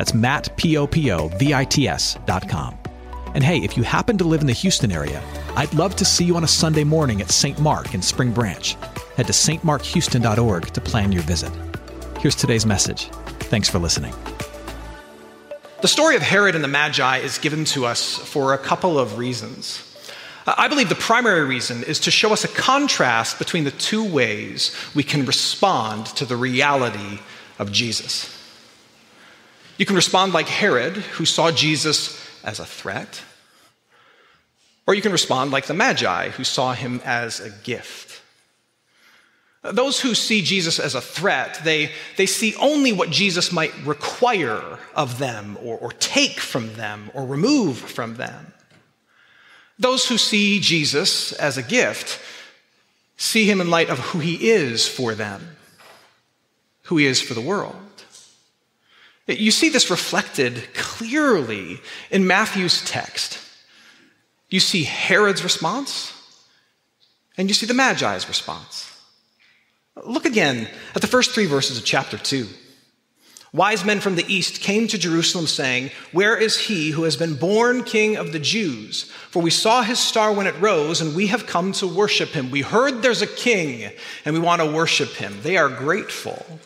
That's Matt, P-O-P-O-V-I-T-S dot com. And hey, if you happen to live in the Houston area, I'd love to see you on a Sunday morning at St. Mark in Spring Branch. Head to stmarkhouston.org to plan your visit. Here's today's message. Thanks for listening. The story of Herod and the Magi is given to us for a couple of reasons. I believe the primary reason is to show us a contrast between the two ways we can respond to the reality of Jesus. You can respond like Herod, who saw Jesus as a threat, or you can respond like the Magi, who saw him as a gift. Those who see Jesus as a threat, they, they see only what Jesus might require of them, or, or take from them, or remove from them. Those who see Jesus as a gift see him in light of who he is for them, who he is for the world. You see this reflected clearly in Matthew's text. You see Herod's response, and you see the Magi's response. Look again at the first three verses of chapter 2. Wise men from the east came to Jerusalem saying, Where is he who has been born king of the Jews? For we saw his star when it rose, and we have come to worship him. We heard there's a king, and we want to worship him. They are grateful.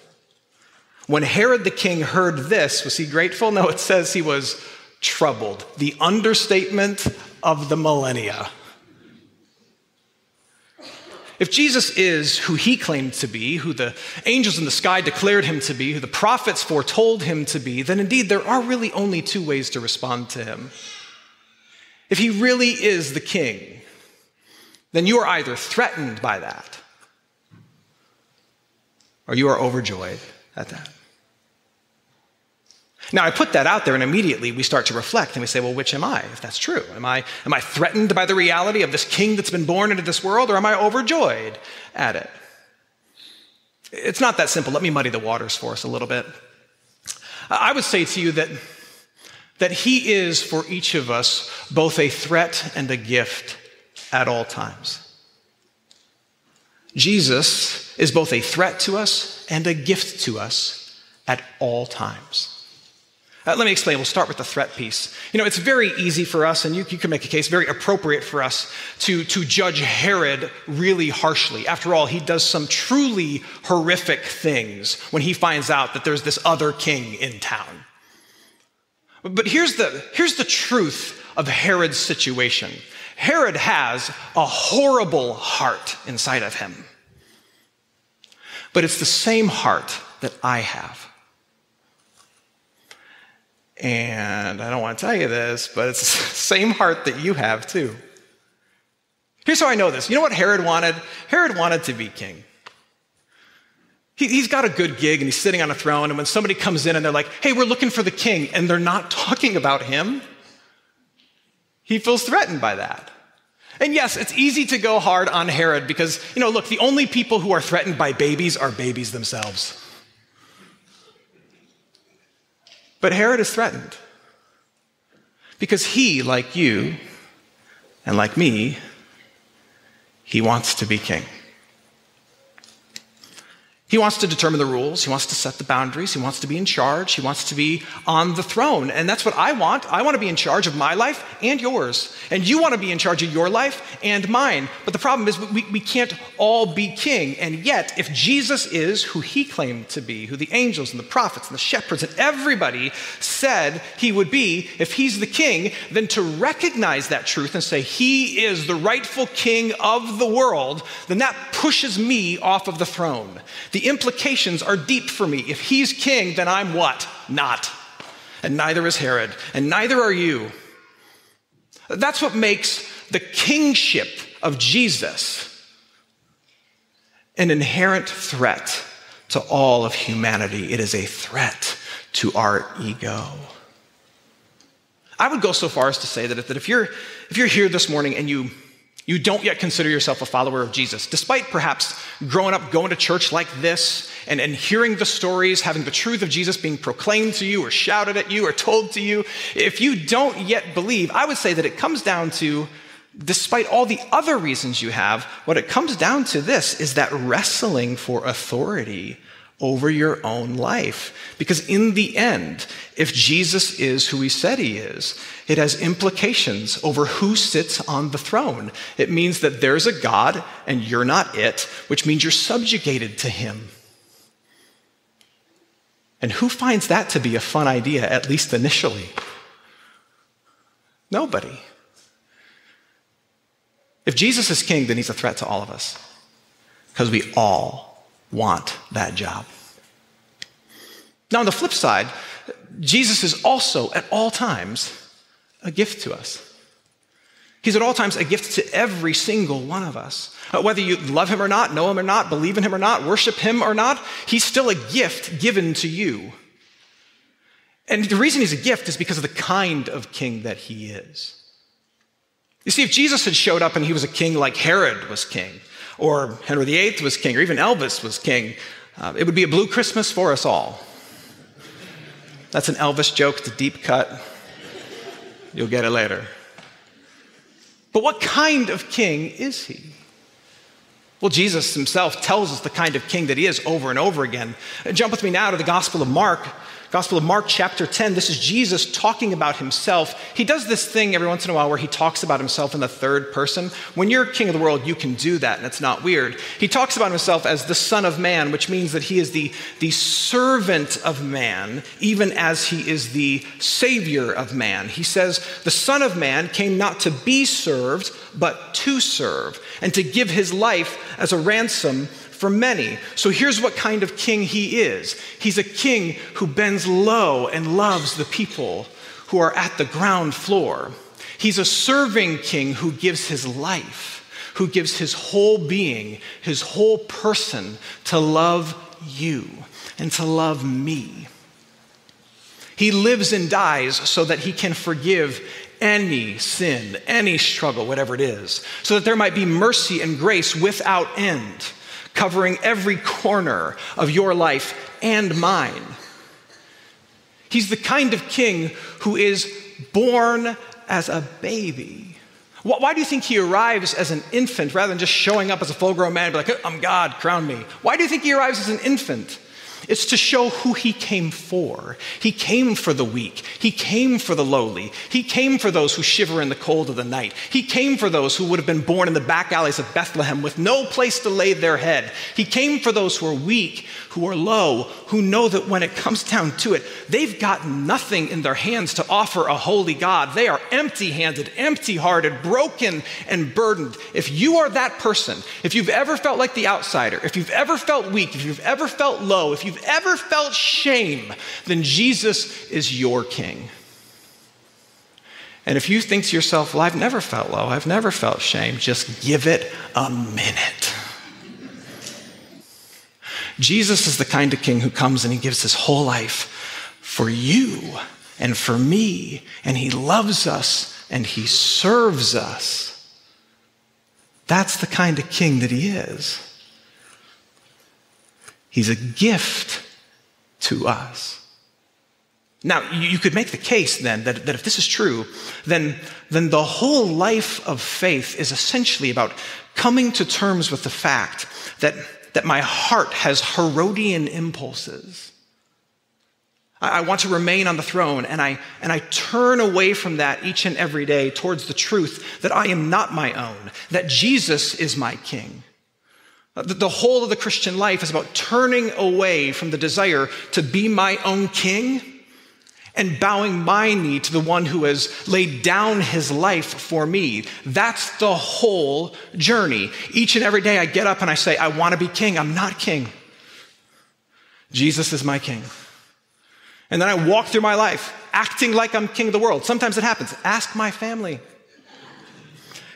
When Herod the king heard this, was he grateful? No, it says he was troubled. The understatement of the millennia. If Jesus is who he claimed to be, who the angels in the sky declared him to be, who the prophets foretold him to be, then indeed there are really only two ways to respond to him. If he really is the king, then you are either threatened by that or you are overjoyed at that. Now, I put that out there, and immediately we start to reflect and we say, well, which am I, if that's true? Am I, am I threatened by the reality of this king that's been born into this world, or am I overjoyed at it? It's not that simple. Let me muddy the waters for us a little bit. I would say to you that, that he is for each of us both a threat and a gift at all times. Jesus is both a threat to us and a gift to us at all times. Uh, let me explain. We'll start with the threat piece. You know, it's very easy for us, and you, you, can make a case, very appropriate for us to, to judge Herod really harshly. After all, he does some truly horrific things when he finds out that there's this other king in town. But here's the, here's the truth of Herod's situation Herod has a horrible heart inside of him, but it's the same heart that I have. And I don't want to tell you this, but it's the same heart that you have too. Here's how I know this. You know what Herod wanted? Herod wanted to be king. He, has got a good gig and he's sitting on a throne. And when somebody comes in and they're like, hey, we're looking for the king, and they're not talking about him, he feels threatened by that. And yes, it's easy to go hard on Herod because, you know, look, the only people who are threatened by babies are babies themselves. But Herod is threatened because he, like you and like me, he wants to be king. He wants to determine the rules. He wants to set the boundaries. He wants to be in charge. He wants to be on the throne. And that's what I want. I want to be in charge of my life and yours. And you want to be in charge of your life and mine. But the problem is, we, we can't all be king. And yet, if Jesus is who he claimed to be, who the angels and the prophets and the shepherds and everybody said he would be, if he's the king, then to recognize that truth and say he is the rightful king of the world, then that pushes me off of the throne. The implications are deep for me. If he's king, then I'm what? Not. And neither is Herod, and neither are you. That's what makes the kingship of Jesus an inherent threat to all of humanity. It is a threat to our ego. I would go so far as to say that if, you're, if you're here this morning and you, you don't yet consider yourself a follower of Jesus, despite perhaps growing up going to church like this and, and hearing the stories, having the truth of Jesus being proclaimed to you or shouted at you or told to you, if you don't yet believe, I would say that it comes down to, despite all the other reasons you have, what it comes down to this is that wrestling for authority over your own life. Because in the end, if Jesus is who he said he is, it has implications over who sits on the throne. It means that there's a God and you're not it, which means you're subjugated to him. And who finds that to be a fun idea, at least initially? Nobody. If Jesus is king, then he's a threat to all of us because we all want that job. Now, on the flip side, Jesus is also at all times a gift to us. He's at all times a gift to every single one of us. Uh, whether you love him or not, know him or not, believe in him or not, worship him or not, he's still a gift given to you. And the reason he's a gift is because of the kind of king that he is. You see, if Jesus had showed up and he was a king like Herod was king, or Henry VIII was king, or even Elvis was king, uh, it would be a blue Christmas for us all. That's an Elvis joke, it's a deep cut. You'll get it later. But what kind of king is he? Well, Jesus himself tells us the kind of king that he is over and over again. Jump with me now to the Gospel of Mark, Gospel of Mark, chapter 10. This is Jesus talking about himself. He does this thing every once in a while where he talks about himself in the third person. When you're king of the world, you can do that, and it's not weird. He talks about himself as the Son of Man, which means that he is the, the servant of man, even as he is the Savior of man. He says, The Son of Man came not to be served, but to serve, and to give his life as a ransom for many. So here's what kind of king he is he's a king who bends low and loves the people who are at the ground floor. He's a serving king who gives his life, who gives his whole being, his whole person to love you and to love me. He lives and dies so that he can forgive any sin, any struggle, whatever it is, so that there might be mercy and grace without end covering every corner of your life and mine. He's the kind of king who is born as a baby. Why do you think he arrives as an infant rather than just showing up as a full grown man and be like, I'm God, crown me? Why do you think he arrives as an infant? It's to show who he came for. He came for the weak. He came for the lowly. He came for those who shiver in the cold of the night. He came for those who would have been born in the back alleys of Bethlehem with no place to lay their head. He came for those who are weak, who are low, who know that when it comes down to it, they've got nothing in their hands to offer a holy God. They are empty handed, empty hearted, broken, and burdened. If you are that person, if you've ever felt like the outsider, if you've ever felt weak, if you've ever felt low, if you've you've ever felt shame, then Jesus is your king. And if you think to yourself, well, I've never felt low, I've never felt shame, just give it a minute. Jesus is the kind of king who comes and he gives his whole life for you and for me, and he loves us and he serves us. That's the kind of king that he is. He's a gift to us. Now, you could make the case then that, that if this is true, then, then the whole life of faith is essentially about coming to terms with the fact that, that my heart has Herodian impulses. I, I want to remain on the throne, and I, and I turn away from that each and every day towards the truth that I am not my own, that Jesus is my king. Uh, the whole of the Christian life is about turning away from the desire to be my own king and bowing my knee to the one who has laid down his life for me. That's the whole journey. Each and every day I get up and I say, I want to be king. I'm not king. Jesus is my king. And then I walk through my life acting like I'm king of the world. Sometimes it happens. Ask my family.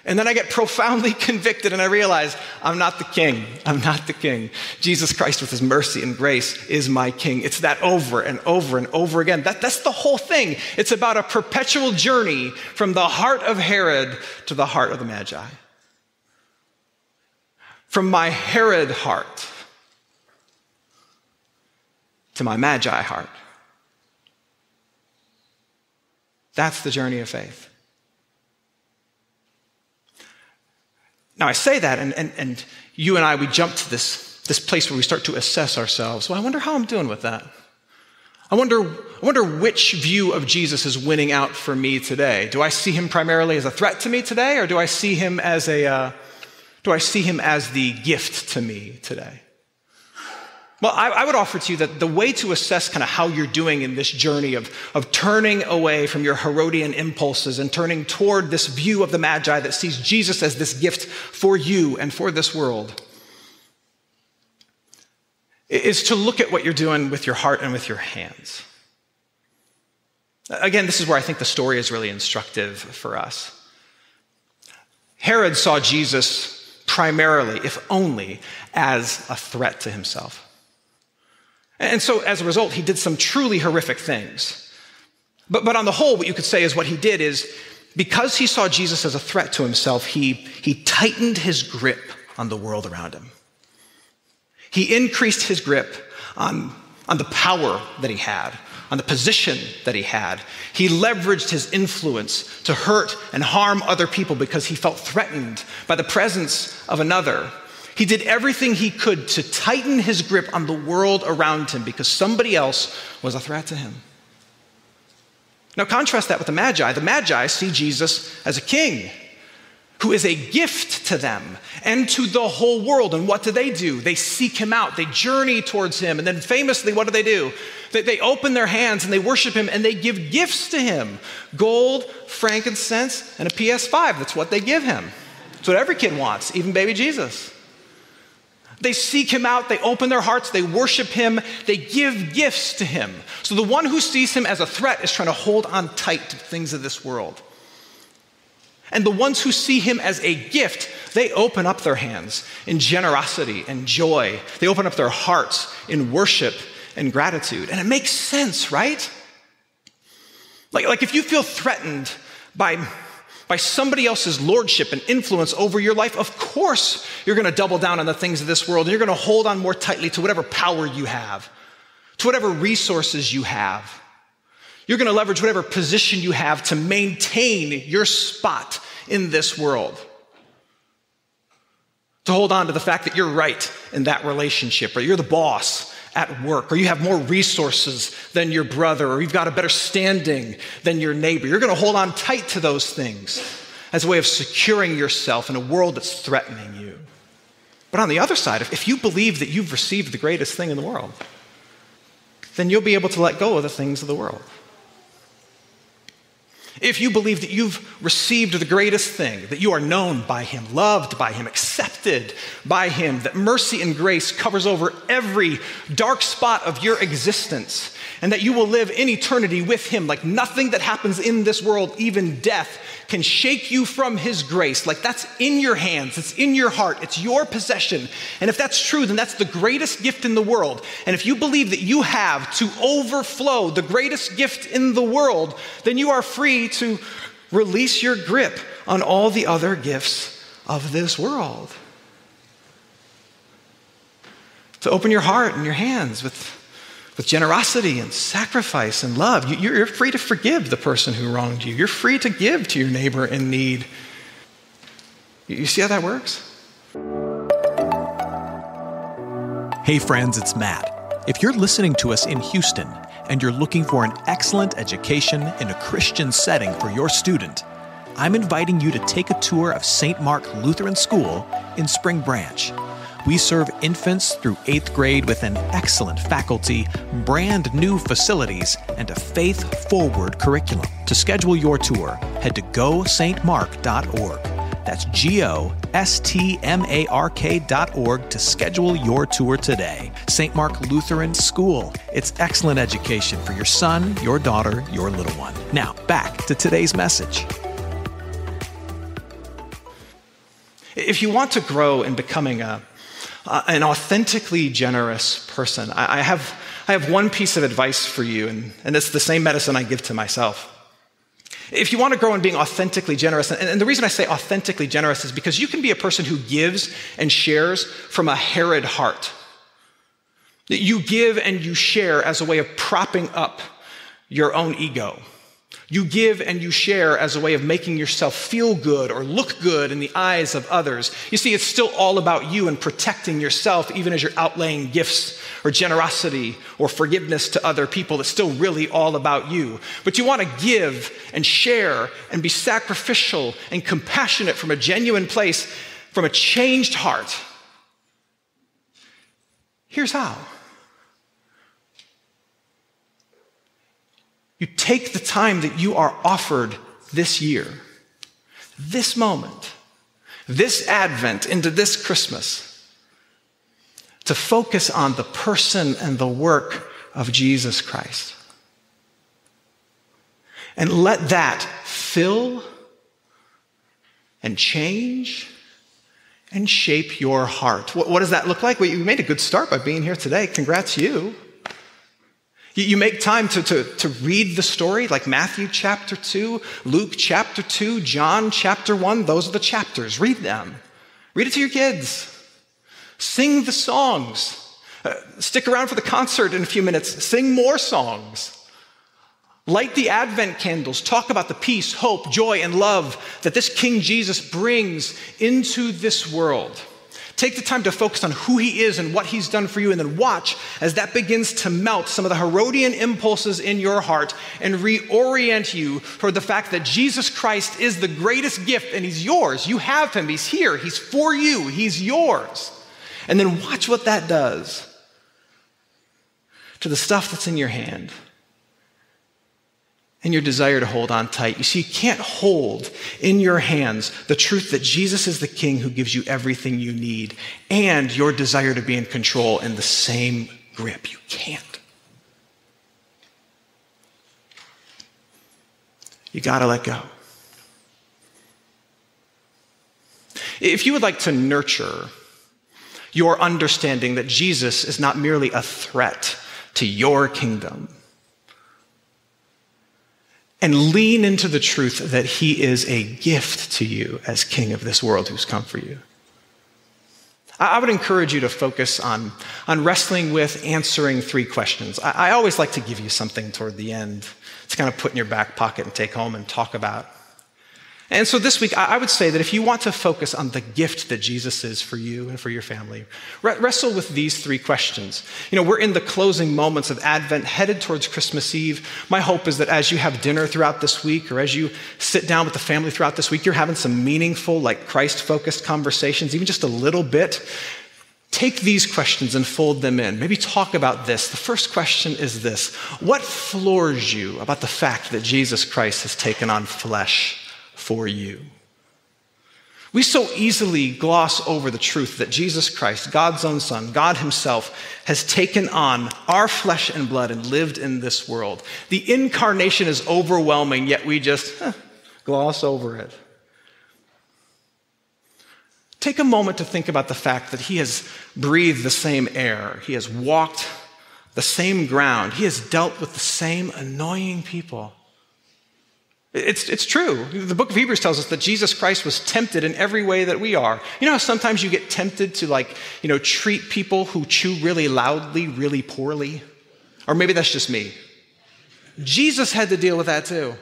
And then I get profoundly convicted and I realize I'm not the king. I'm not the king. Jesus Christ, with his mercy and grace, is my king. It's that over and over and over again. That, that's the whole thing. It's about a perpetual journey from the heart of Herod to the heart of the Magi. From my Herod heart to my Magi heart. That's the journey of faith. Now, I say that, and, and, and you and I, we jump to this, this place where we start to assess ourselves. Well, I wonder how I'm doing with that. I wonder, I wonder which view of Jesus is winning out for me today. Do I see him primarily as a threat to me today, or do I see him as a, uh, do I see him as the gift to me today? Well, I, I, would offer to you that the way to assess kind of how you're doing in this journey of, of turning away from your Herodian impulses and turning toward this view of the Magi that sees Jesus as this gift for you and for this world is to look at what you're doing with your heart and with your hands. Again, this is where I think the story is really instructive for us. Herod saw Jesus primarily, if only, as a threat to himself. And so as a result, he did some truly horrific things. But, but on the whole, what you could say is what he did is because he saw Jesus as a threat to himself, he, he tightened his grip on the world around him. He increased his grip on, on the power that he had, on the position that he had. He leveraged his influence to hurt and harm other people because he felt threatened by the presence of another. He did everything he could to tighten his grip on the world around him because somebody else was a threat to him. Now, contrast that with the Magi. The Magi see Jesus as a king who is a gift to them and to the whole world. And what do they do? They seek him out, they journey towards him. And then famously, what do they do? They, they open their hands and they worship him and they give gifts to him gold, frankincense, and a PS5. That's what they give him. That's what every kid wants, even baby Jesus. They seek him out, they open their hearts, they worship him, they give gifts to him. So the one who sees him as a threat is trying to hold on tight to things of this world. And the ones who see him as a gift, they open up their hands in generosity and joy. They open up their hearts in worship and gratitude. And it makes sense, right? Like, like if you feel threatened by by somebody else's lordship and influence over your life, of course you're going to double down on the things of this world and you're going to hold on more tightly to whatever power you have, to whatever resources you have. You're going to leverage whatever position you have to maintain your spot in this world. To hold on to the fact that you're right in that relationship, or you're the boss, at work, or you have more resources than your brother, or you've got a better standing than your neighbor. You're going to hold on tight to those things as a way of securing yourself in a world that's threatening you. But on the other side, if you believe that you've received the greatest thing in the world, then you'll be able to let go of the things of the world. If you believe that you've received the greatest thing, that you are known by Him, loved by Him, accepted by Him, that mercy and grace covers over every dark spot of your existence, and that you will live in eternity with Him, like nothing that happens in this world, even death, can shake you from His grace. Like that's in your hands, it's in your heart, it's your possession. And if that's true, then that's the greatest gift in the world. And if you believe that you have to overflow the greatest gift in the world, then you are free to release your grip on all the other gifts of this world. To open your heart and your hands with with generosity and sacrifice and love. You're free to forgive the person who wronged you. You're free to give to your neighbor in need. You see how that works? Hey, friends, it's Matt. If you're listening to us in Houston and you're looking for an excellent education in a Christian setting for your student, I'm inviting you to take a tour of St. Mark Lutheran School in Spring Branch. We serve infants through eighth grade with an excellent faculty, brand new facilities, and a faith forward curriculum. To schedule your tour, head to gostmark.org. That's G O S T M A R K dot org to schedule your tour today. St. Mark Lutheran School. It's excellent education for your son, your daughter, your little one. Now, back to today's message. If you want to grow in becoming a, uh, an authentically generous person, I, I, have, I have one piece of advice for you, and, and it's the same medicine I give to myself. If you want to grow in being authentically generous, and, and the reason I say authentically generous is because you can be a person who gives and shares from a Herod heart. That you give and you share as a way of propping up your own ego. You give and you share as a way of making yourself feel good or look good in the eyes of others. You see, it's still all about you and protecting yourself, even as you're outlaying gifts or generosity or forgiveness to other people. It's still really all about you. But you want to give and share and be sacrificial and compassionate from a genuine place, from a changed heart. Here's how. You take the time that you are offered this year, this moment, this Advent into this Christmas, to focus on the person and the work of Jesus Christ. And let that fill and change and shape your heart. What, what does that look like? Well, you made a good start by being here today. Congrats, you. You make time to, to, to read the story, like Matthew chapter 2, Luke chapter 2, John chapter 1. Those are the chapters. Read them. Read it to your kids. Sing the songs. Uh, stick around for the concert in a few minutes. Sing more songs. Light the Advent candles. Talk about the peace, hope, joy, and love that this King Jesus brings into this world. Take the time to focus on who he is and what he's done for you, and then watch as that begins to melt some of the Herodian impulses in your heart and reorient you toward the fact that Jesus Christ is the greatest gift and he's yours. You have him, he's here, he's for you, he's yours. And then watch what that does to the stuff that's in your hand and your desire to hold on tight. You see, you can't hold in your hands the truth that Jesus is the King who gives you everything you need and your desire to be in control in the same grip. You can't. You got to let go. If you would like to nurture your understanding that Jesus is not merely a threat to your kingdom, and lean into the truth that He is a gift to you as King of this world who's come for you. I would encourage you to focus on, on wrestling with answering three questions. I, I always like to give you something toward the end to kind of put in your back pocket and take home and talk about. And so this week, I would say that if you want to focus on the gift that Jesus is for you and for your family, wrestle with these three questions. You know, we're in the closing moments of Advent, headed towards Christmas Eve. My hope is that as you have dinner throughout this week, or as you sit down with the family throughout this week, you're having some meaningful, like Christ focused conversations, even just a little bit. Take these questions and fold them in. Maybe talk about this. The first question is this What floors you about the fact that Jesus Christ has taken on flesh? For you. We so easily gloss over the truth that Jesus Christ, God's own Son, God Himself, has taken on our flesh and blood and lived in this world. The incarnation is overwhelming, yet we just eh, gloss over it. Take a moment to think about the fact that He has breathed the same air, He has walked the same ground, He has dealt with the same annoying people. It's, it's true. The book of Hebrews tells us that Jesus Christ was tempted in every way that we are. You know how sometimes you get tempted to like, you know, treat people who chew really loudly, really poorly? Or maybe that's just me. Jesus had to deal with that too.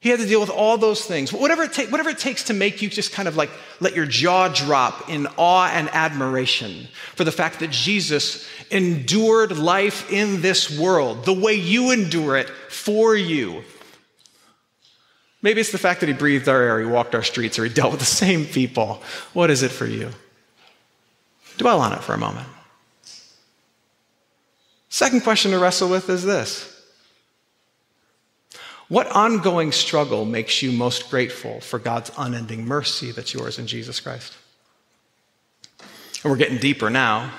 He had to deal with all those things. Whatever it, ta- whatever it takes to make you just kind of like let your jaw drop in awe and admiration for the fact that Jesus endured life in this world the way you endure it for you. Maybe it's the fact that he breathed our air, he walked our streets, or he dealt with the same people. What is it for you? Dwell on it for a moment. Second question to wrestle with is this What ongoing struggle makes you most grateful for God's unending mercy that's yours in Jesus Christ? And we're getting deeper now.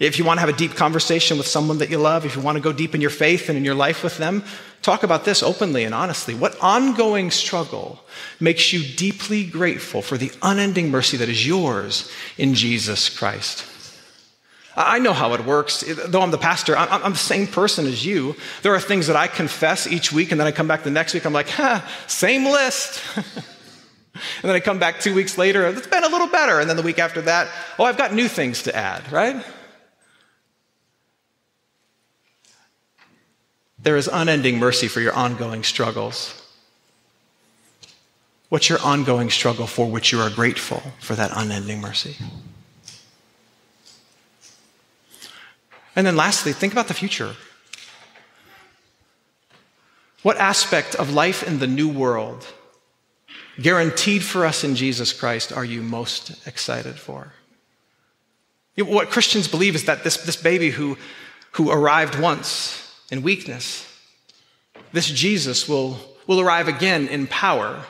If you want to have a deep conversation with someone that you love, if you want to go deep in your faith and in your life with them, talk about this openly and honestly. What ongoing struggle makes you deeply grateful for the unending mercy that is yours in Jesus Christ? I know how it works. Though I'm the pastor, I'm, the same person as you. There are things that I confess each week, and then I come back the next week, I'm like, ha, same list. and then I come back two weeks later, it's been a little better. And then the week after that, oh, I've got new things to add, right? There is unending mercy for your ongoing struggles. What's your ongoing struggle for which you are grateful for that unending mercy? And then lastly, think about the future. What aspect of life in the new world, guaranteed for us in Jesus Christ, are you most excited for? What Christians believe is that this, this baby who, who arrived once in weakness. This Jesus will, will arrive again in power.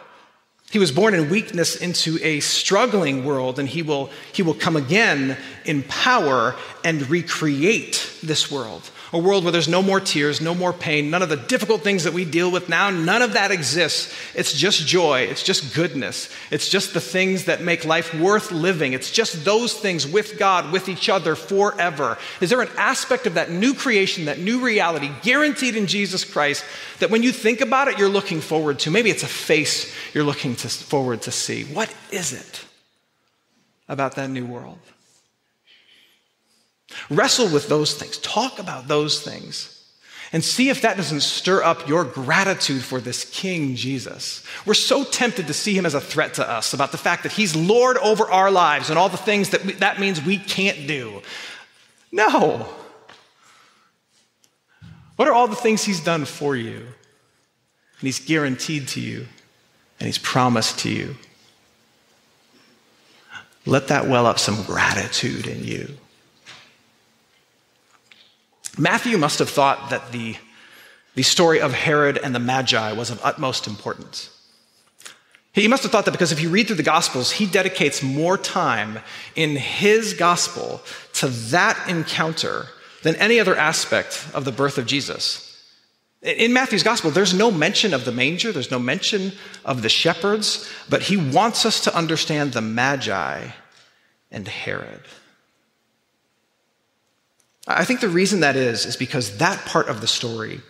He was born in weakness into a struggling world, and he will, he will come again in power and recreate this world a world where there's no more tears, no more pain, none of the difficult things that we deal with now, none of that exists. It's just joy, it's just goodness, it's just the things that make life worth living. It's just those things with God, with each other forever. Is there an aspect of that new creation, that new reality, guaranteed in Jesus Christ, that when you think about it, you're looking forward to? Maybe it's a face you're looking to, forward to see. What is it about that new world? Wrestle with those things. Talk about those things. And see if that doesn't stir up your gratitude for this King Jesus. We're so tempted to see him as a threat to us about the fact that he's Lord over our lives and all the things that we, that means we can't do. No. What are all the things he's done for you? And he's guaranteed to you, and he's promised to you. Let that well up some gratitude in you. Matthew must have thought that the, the story of Herod and the Magi was of utmost importance. He must have thought that because if you read through the Gospels, he dedicates more time in his Gospel to that encounter than any other aspect of the birth of Jesus. In Matthew's Gospel, there's no mention of the manger, there's no mention of the shepherds, but he wants us to understand the Magi and Herod. I think the reason that is, is because that part of the story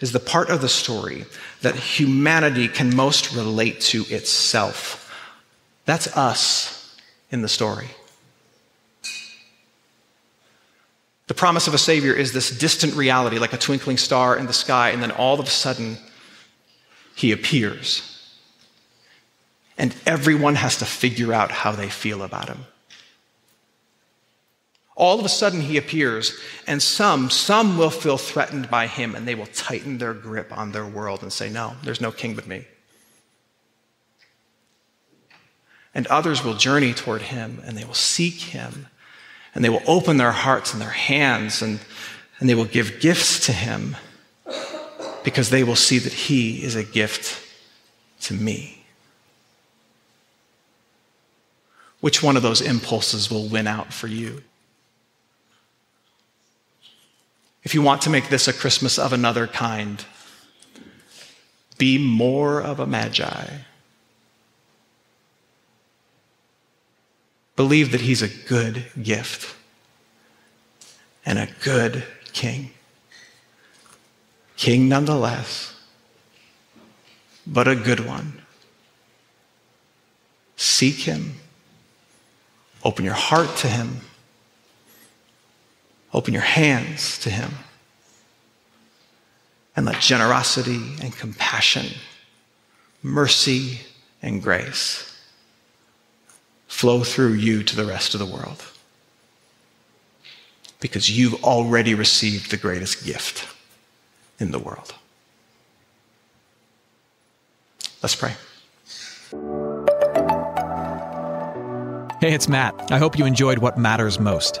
is the part of the story that humanity can most relate to itself. That's us in the story. The promise of a Savior is this distant reality, like a twinkling star in the sky, and then all of a sudden, He appears. And everyone has to figure out how they feel about Him. All of a sudden, he appears, and some, some will feel threatened by him, and they will tighten their grip on their world and say, No, there's no king but me. And others will journey toward him, and they will seek him, and they will open their hearts and their hands, and, and they will give gifts to him because they will see that he is a gift to me. Which one of those impulses will win out for you? If you want to make this a Christmas of another kind, be more of a magi. Believe that he's a good gift and a good king. King nonetheless, but a good one. Seek him. Open your heart to him. Open your hands to Him. And let generosity and compassion, mercy and grace flow through you to the rest of the world. Because you've already received the greatest gift in the world. Let's pray. Hey, it's Matt. I hope you enjoyed what matters most.